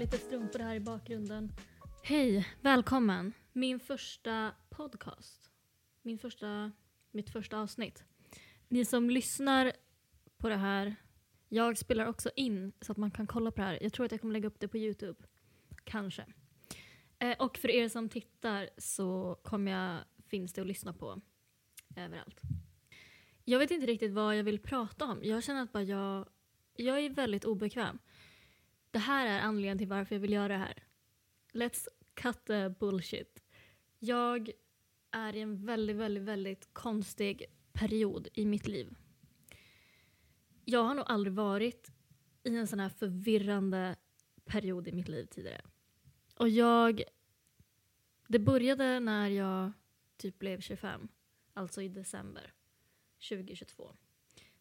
Lite strumpor här i bakgrunden. Hej, välkommen. Min första podcast. Min första, mitt första avsnitt. Ni som lyssnar på det här, jag spelar också in så att man kan kolla på det här. Jag tror att jag kommer lägga upp det på Youtube. Kanske. Eh, och för er som tittar så kommer jag, finns det att lyssna på överallt. Jag vet inte riktigt vad jag vill prata om. Jag känner att bara jag, jag är väldigt obekväm. Det här är anledningen till varför jag vill göra det här. Let's cut the bullshit. Jag är i en väldigt, väldigt, väldigt konstig period i mitt liv. Jag har nog aldrig varit i en sån här förvirrande period i mitt liv tidigare. Och jag... Det började när jag typ blev 25, alltså i december 2022.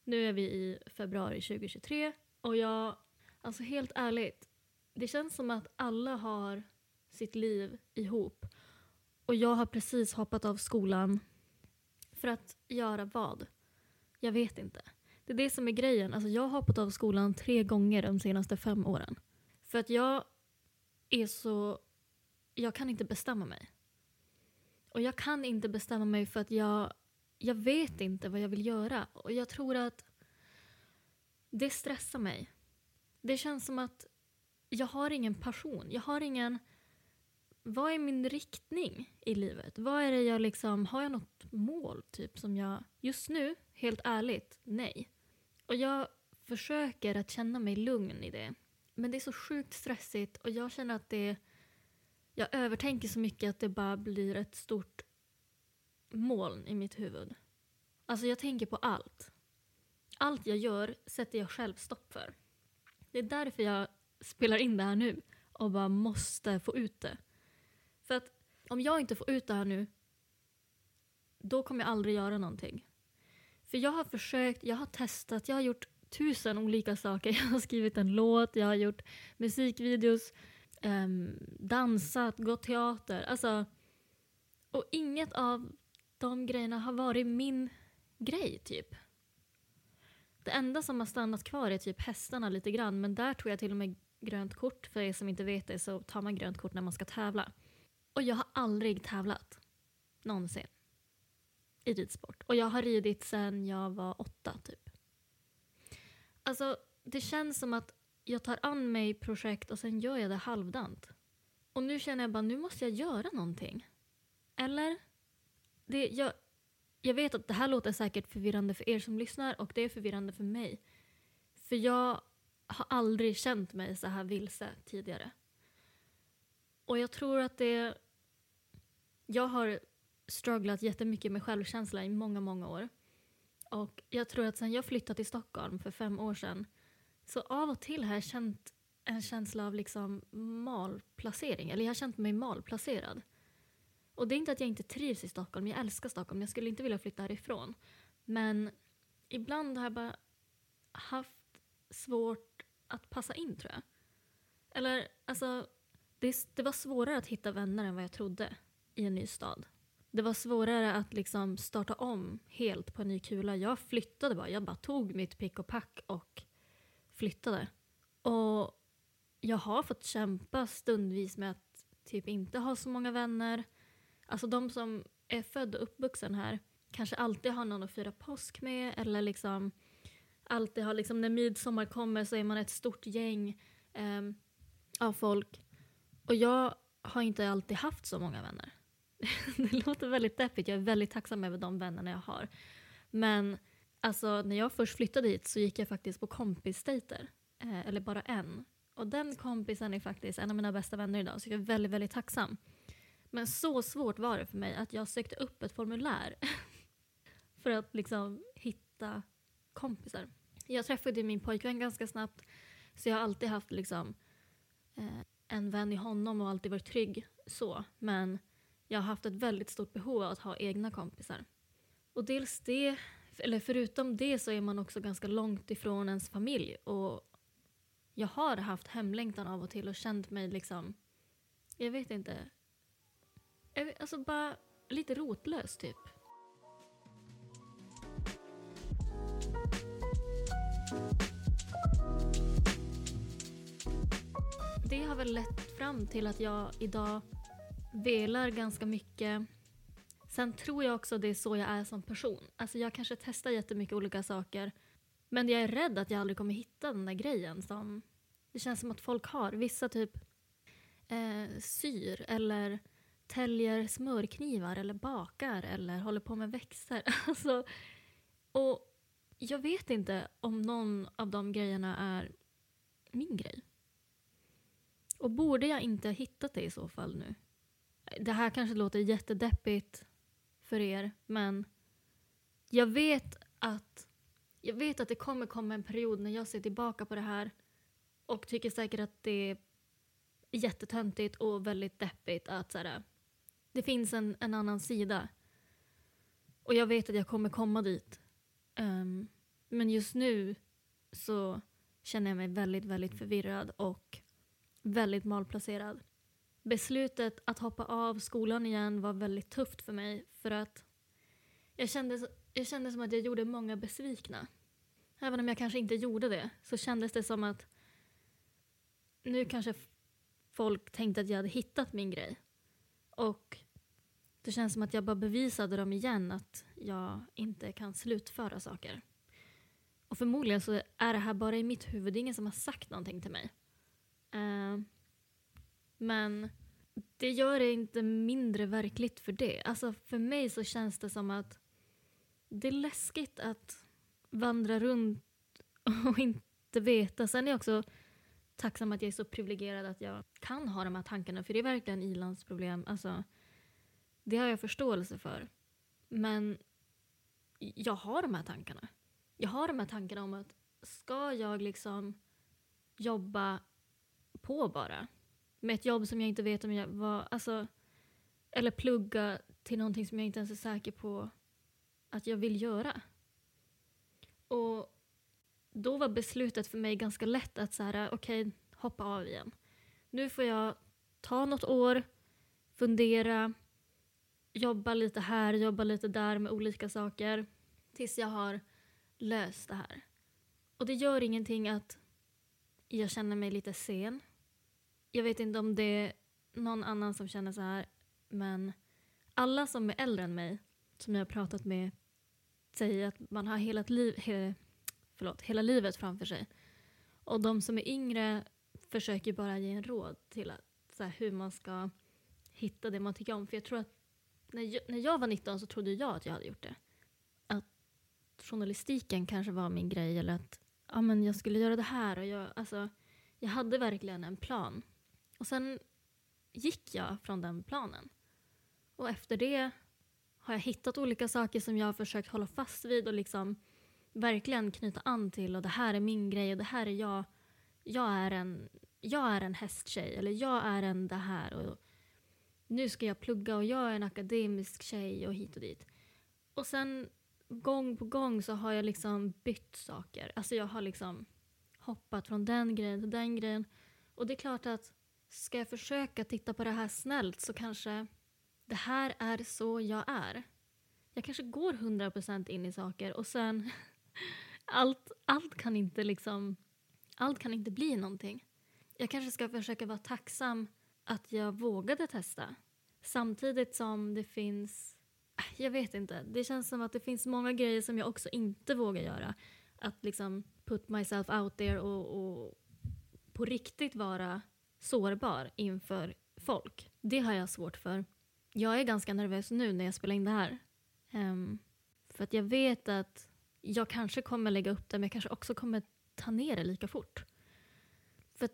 Nu är vi i februari 2023 och jag, alltså helt ärligt, det känns som att alla har sitt liv ihop och jag har precis hoppat av skolan för att göra vad? Jag vet inte. Det är det som är grejen. Alltså jag har hoppat av skolan tre gånger de senaste fem åren. För att jag är så... Jag kan inte bestämma mig. Och jag kan inte bestämma mig för att jag, jag vet inte vad jag vill göra. Och jag tror att det stressar mig. Det känns som att jag har ingen passion. Jag har ingen... Vad är min riktning i livet? Vad är det jag liksom... Har jag något mål typ som jag... Just nu, helt ärligt, nej. Och jag försöker att känna mig lugn i det. Men det är så sjukt stressigt och jag känner att det... Jag övertänker så mycket att det bara blir ett stort moln i mitt huvud. Alltså jag tänker på allt. Allt jag gör sätter jag själv stopp för. Det är därför jag spelar in det här nu och bara måste få ut det. För att om jag inte får ut det här nu då kommer jag aldrig göra någonting. För jag har försökt, jag har testat, jag har gjort tusen olika saker. Jag har skrivit en låt, jag har gjort musikvideos, um, dansat, gått teater. Alltså, och inget av de grejerna har varit min grej, typ. Det enda som har stannat kvar är typ hästarna lite grann, men där tog jag till och med grönt kort. För er som inte vet det så tar man grönt kort när man ska tävla. Och jag har aldrig tävlat. Någonsin. I ridsport. Och jag har ridit sedan jag var åtta, typ. Alltså, det känns som att jag tar an mig projekt och sen gör jag det halvdant. Och nu känner jag bara, nu måste jag göra någonting. Eller? Det, jag, jag vet att det här låter säkert förvirrande för er som lyssnar och det är förvirrande för mig. För jag har aldrig känt mig så här vilse tidigare. Och jag tror att det... Jag har strugglat jättemycket med självkänsla i många, många år. Och jag tror att sen jag flyttade till Stockholm för fem år sedan så av och till har jag känt en känsla av liksom malplacering. Eller jag har känt mig malplacerad. Och det är inte att jag inte trivs i Stockholm. Jag älskar Stockholm. Jag skulle inte vilja flytta härifrån. Men ibland har jag bara haft svårt att passa in tror jag. Eller alltså, det, det var svårare att hitta vänner än vad jag trodde i en ny stad. Det var svårare att liksom starta om helt på en ny kula. Jag flyttade bara. Jag bara tog mitt pick och pack och flyttade. Och jag har fått kämpa stundvis med att typ inte ha så många vänner. Alltså de som är född och uppvuxen här kanske alltid har någon att fira påsk med eller liksom alltid har liksom när midsommar kommer så är man ett stort gäng eh, av folk. Och jag har inte alltid haft så många vänner. det låter väldigt deppigt, jag är väldigt tacksam över de vännerna jag har. Men alltså när jag först flyttade hit så gick jag faktiskt på kompisdejter. Eh, eller bara en. Och den kompisen är faktiskt en av mina bästa vänner idag så jag är väldigt, väldigt tacksam. Men så svårt var det för mig att jag sökte upp ett formulär för att liksom hitta kompisar. Jag träffade min pojkvän ganska snabbt så jag har alltid haft liksom eh, en vän i honom och alltid varit trygg så. Men jag har haft ett väldigt stort behov av att ha egna kompisar. Och dels det, eller förutom det så är man också ganska långt ifrån ens familj och jag har haft hemlängtan av och till och känt mig liksom, jag vet inte, alltså bara lite rotlös typ. Det har väl lett fram till att jag idag velar ganska mycket. Sen tror jag också det är så jag är som person. Alltså jag kanske testar jättemycket olika saker men jag är rädd att jag aldrig kommer hitta den där grejen som det känns som att folk har. Vissa typ eh, syr eller täljer smörknivar eller bakar eller håller på med växter. Alltså, och jag vet inte om någon av de grejerna är min grej. Och borde jag inte ha hittat det i så fall nu? Det här kanske låter jättedeppigt för er, men jag vet att jag vet att det kommer komma en period när jag ser tillbaka på det här och tycker säkert att det är jättetöntigt och väldigt deppigt att så det finns en, en annan sida. Och jag vet att jag kommer komma dit. Um, men just nu så känner jag mig väldigt, väldigt förvirrad och väldigt malplacerad. Beslutet att hoppa av skolan igen var väldigt tufft för mig för att jag kände, jag kände som att jag gjorde många besvikna. Även om jag kanske inte gjorde det så kändes det som att nu kanske folk tänkte att jag hade hittat min grej. Och det känns som att jag bara bevisade dem igen att jag inte kan slutföra saker. Och förmodligen så är det här bara i mitt huvud. Det är ingen som har sagt någonting till mig. Uh, men det gör det inte mindre verkligt för det. Alltså för mig så känns det som att det är läskigt att vandra runt och inte veta. Sen är jag också tacksam att jag är så privilegierad att jag kan ha de här tankarna. För det är verkligen ilandsproblem. Alltså, det har jag förståelse för. Men jag har de här tankarna. Jag har de här tankarna om att ska jag liksom jobba på bara med ett jobb som jag inte vet om jag var... Alltså, eller plugga till någonting som jag inte ens är säker på att jag vill göra. Och då var beslutet för mig ganska lätt att så här, okej, okay, hoppa av igen. Nu får jag ta något år, fundera, jobba lite här, jobba lite där med olika saker tills jag har löst det här. Och det gör ingenting att jag känner mig lite sen. Jag vet inte om det är någon annan som känner så här, men alla som är äldre än mig, som jag har pratat med, säger att man har hela, liv, förlåt, hela livet framför sig. Och de som är yngre försöker bara ge en råd till att, så här, hur man ska hitta det man tycker om. För jag tror att när jag, när jag var 19 så trodde jag att jag hade gjort det. Att journalistiken kanske var min grej eller att ja, men jag skulle göra det här. Och jag, alltså, jag hade verkligen en plan. Och sen gick jag från den planen. Och efter det har jag hittat olika saker som jag har försökt hålla fast vid och liksom verkligen knyta an till och det här är min grej och det här är jag. Jag är en, jag är en hästtjej eller jag är en det här och nu ska jag plugga och jag är en akademisk tjej och hit och dit. Och sen gång på gång så har jag liksom bytt saker. Alltså jag har liksom hoppat från den grejen till den grejen. Och det är klart att ska jag försöka titta på det här snällt så kanske det här är så jag är. Jag kanske går 100% in i saker och sen allt, allt kan inte liksom allt kan inte bli någonting. Jag kanske ska försöka vara tacksam att jag vågade testa. Samtidigt som det finns äh, jag vet inte. Det känns som att det finns många grejer som jag också inte vågar göra. Att liksom put myself out there och, och på riktigt vara sårbar inför folk. Det har jag svårt för. Jag är ganska nervös nu när jag spelar in det här. Um, för att jag vet att jag kanske kommer lägga upp det men jag kanske också kommer ta ner det lika fort. För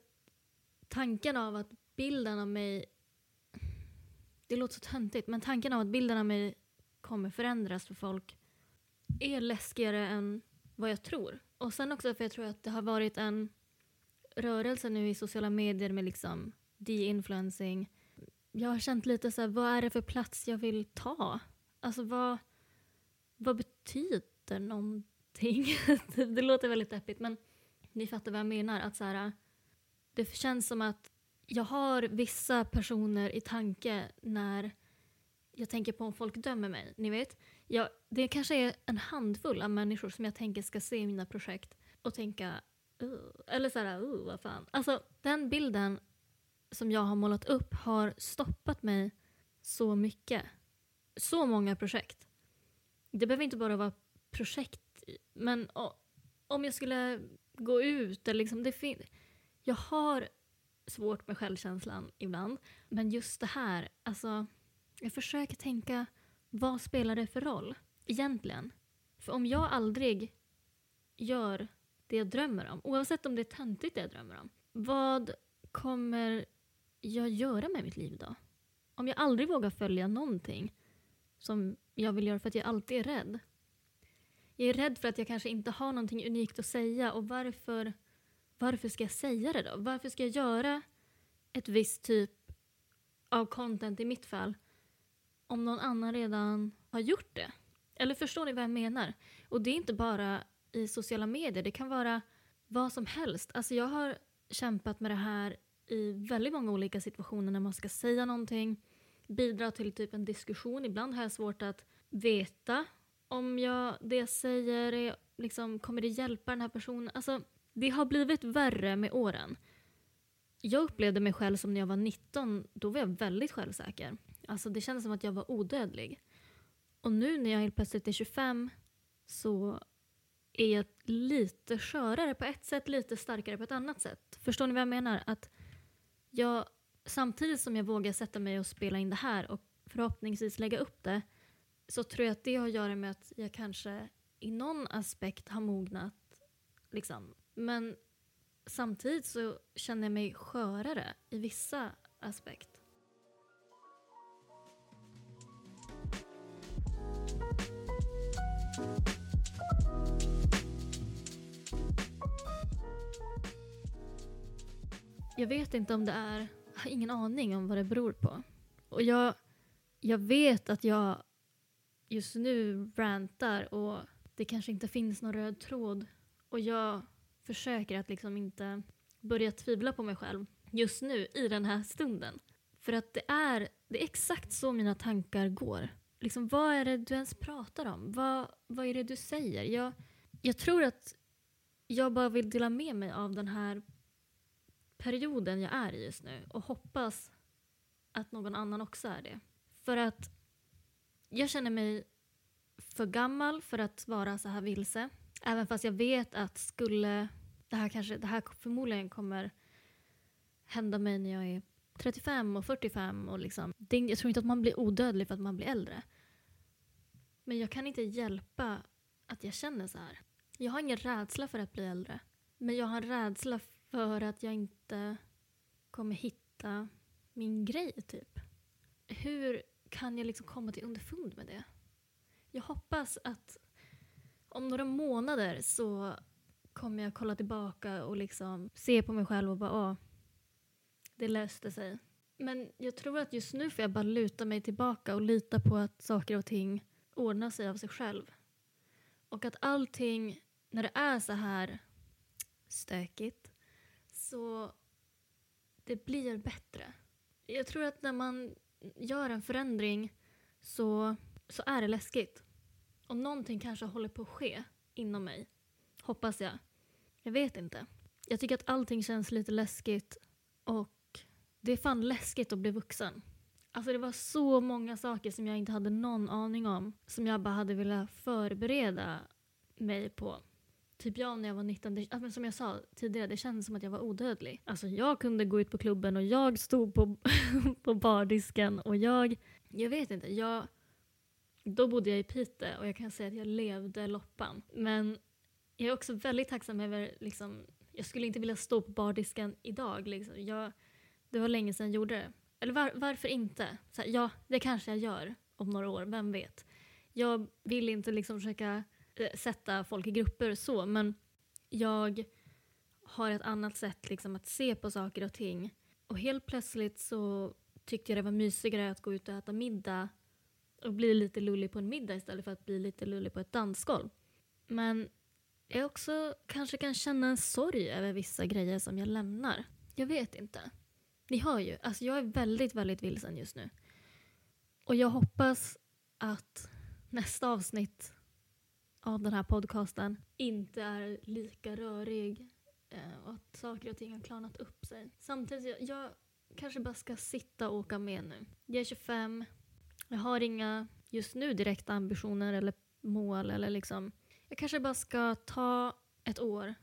tanken av att bilden av mig det låter så töntigt, men tanken av att bilden av mig kommer förändras för folk är läskigare än vad jag tror. Och sen också för jag tror att det har varit en rörelse nu i sociala medier med liksom de-influencing. Jag har känt lite så här, vad är det för plats jag vill ta? Alltså vad, vad betyder någonting? det låter väldigt deppigt men ni fattar vad jag menar. Att så här, det känns som att jag har vissa personer i tanke när jag tänker på om folk dömer mig. Ni vet, jag, det kanske är en handfull av människor som jag tänker ska se mina projekt och tänka uh, eller såhär, uh, vad fan. Alltså den bilden som jag har målat upp har stoppat mig så mycket. Så många projekt. Det behöver inte bara vara projekt, men om jag skulle gå ut eller liksom, det fin- jag har svårt med självkänslan ibland, men just det här, alltså jag försöker tänka, vad spelar det för roll egentligen? För om jag aldrig gör det jag drömmer om, oavsett om det är töntigt det jag drömmer om, vad kommer jag göra med mitt liv då? Om jag aldrig vågar följa någonting som jag vill göra för att jag alltid är rädd. Jag är rädd för att jag kanske inte har någonting unikt att säga och varför, varför ska jag säga det då? Varför ska jag göra ett visst typ av content i mitt fall om någon annan redan har gjort det. Eller förstår ni vad jag menar? Och det är inte bara i sociala medier, det kan vara vad som helst. Alltså jag har kämpat med det här i väldigt många olika situationer när man ska säga någonting, bidra till typ en diskussion. Ibland har jag svårt att veta om jag, det jag säger är, liksom, kommer det hjälpa den här personen. Alltså, det har blivit värre med åren. Jag upplevde mig själv som när jag var 19, då var jag väldigt självsäker. Alltså det kändes som att jag var odödlig. Och nu när jag helt plötsligt är 25 så är jag lite skörare på ett sätt, lite starkare på ett annat sätt. Förstår ni vad jag menar? Att jag, samtidigt som jag vågar sätta mig och spela in det här och förhoppningsvis lägga upp det så tror jag att det har att göra med att jag kanske i någon aspekt har mognat. Liksom. Men samtidigt så känner jag mig skörare i vissa aspekt. Jag vet inte om det är, jag har ingen aning om vad det beror på. Och jag, jag vet att jag just nu rantar och det kanske inte finns någon röd tråd. Och jag försöker att liksom inte börja tvivla på mig själv just nu i den här stunden. För att det är, det är exakt så mina tankar går. Liksom, vad är det du ens pratar om? Vad, vad är det du säger? Jag, jag tror att jag bara vill dela med mig av den här perioden jag är i just nu och hoppas att någon annan också är det. För att jag känner mig för gammal för att vara så här vilse. Även fast jag vet att skulle det här, kanske, det här förmodligen kommer hända mig när jag är 35 och 45. Och liksom, jag tror inte att man blir odödlig för att man blir äldre. Men jag kan inte hjälpa att jag känner så här. Jag har ingen rädsla för att bli äldre. Men jag har en rädsla för att jag inte kommer hitta min grej, typ. Hur kan jag liksom komma till underfund med det? jag hoppas att om några månader så kommer jag kolla tillbaka och liksom se på mig själv och bara åh, det löste sig. Men jag tror att just nu får jag bara luta mig tillbaka och lita på att saker och ting ordnar sig av sig själv. Och att allting, när det är så här stökigt, så det blir bättre. Jag tror att när man gör en förändring så, så är det läskigt. Och någonting kanske håller på att ske inom mig. Hoppas jag. Jag vet inte. Jag tycker att allting känns lite läskigt och det är fan läskigt att bli vuxen. Alltså det var så många saker som jag inte hade någon aning om som jag bara hade velat förbereda mig på. Typ jag när jag var 19, det, men som jag sa tidigare, det kändes som att jag var odödlig. Alltså jag kunde gå ut på klubben och jag stod på, på bardisken och jag, jag vet inte, jag, då bodde jag i Piteå och jag kan säga att jag levde loppan. Men jag är också väldigt tacksam över, liksom, jag skulle inte vilja stå på bardisken idag. Liksom. Jag, det var länge sedan jag gjorde det. Eller var, varför inte? Så här, ja, det kanske jag gör om några år, vem vet? Jag vill inte liksom försöka Eh, sätta folk i grupper så, men jag har ett annat sätt liksom att se på saker och ting. Och helt plötsligt så tyckte jag det var mysigare att gå ut och äta middag och bli lite lullig på en middag istället för att bli lite lullig på ett dansgolv. Men jag också kanske kan känna en sorg över vissa grejer som jag lämnar. Jag vet inte. Ni hör ju, alltså jag är väldigt, väldigt vilsen just nu. Och jag hoppas att nästa avsnitt av den här podcasten inte är lika rörig eh, och att saker och ting har klarnat upp sig. Samtidigt, jag, jag kanske bara ska sitta och åka med nu. Jag är 25, jag har inga just nu direkta ambitioner eller mål eller liksom jag kanske bara ska ta ett år.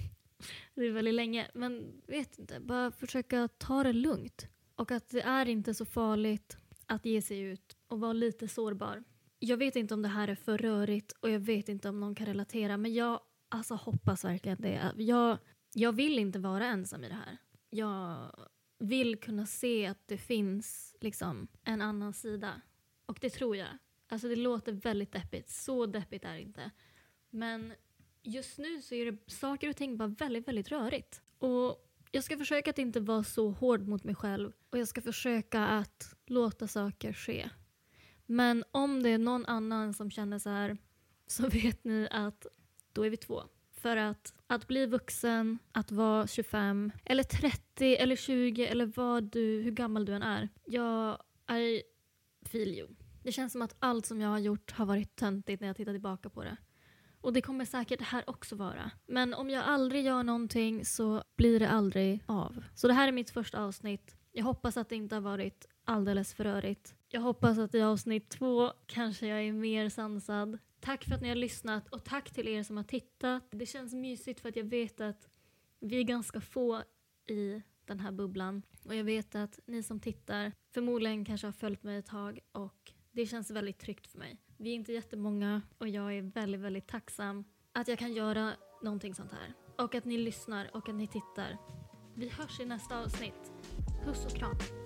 det är väldigt länge, men vet inte. Bara försöka ta det lugnt. Och att det är inte så farligt att ge sig ut och vara lite sårbar. Jag vet inte om det här är för rörigt och jag vet inte om någon kan relatera men jag alltså, hoppas verkligen det. Jag, jag vill inte vara ensam i det här. Jag vill kunna se att det finns liksom en annan sida. Och det tror jag. Alltså det låter väldigt deppigt. Så deppigt är det inte. Men just nu så är det saker och ting bara väldigt, väldigt rörigt. Och jag ska försöka att inte vara så hård mot mig själv och jag ska försöka att låta saker ske. Men om det är någon annan som känner så här så vet ni att då är vi två. För att, att bli vuxen, att vara 25 eller 30 eller 20 eller vad du, hur gammal du än är. Jag I feel you. Det känns som att allt som jag har gjort har varit töntigt när jag tittar tillbaka på det. Och det kommer säkert det här också vara. Men om jag aldrig gör någonting så blir det aldrig av. Så det här är mitt första avsnitt. Jag hoppas att det inte har varit alldeles för rörigt. Jag hoppas att i avsnitt två kanske jag är mer sansad. Tack för att ni har lyssnat och tack till er som har tittat. Det känns mysigt för att jag vet att vi är ganska få i den här bubblan. Och jag vet att ni som tittar förmodligen kanske har följt mig ett tag och det känns väldigt tryggt för mig. Vi är inte jättemånga och jag är väldigt, väldigt tacksam att jag kan göra någonting sånt här. Och att ni lyssnar och att ni tittar. Vi hörs i nästa avsnitt. Puss och kram.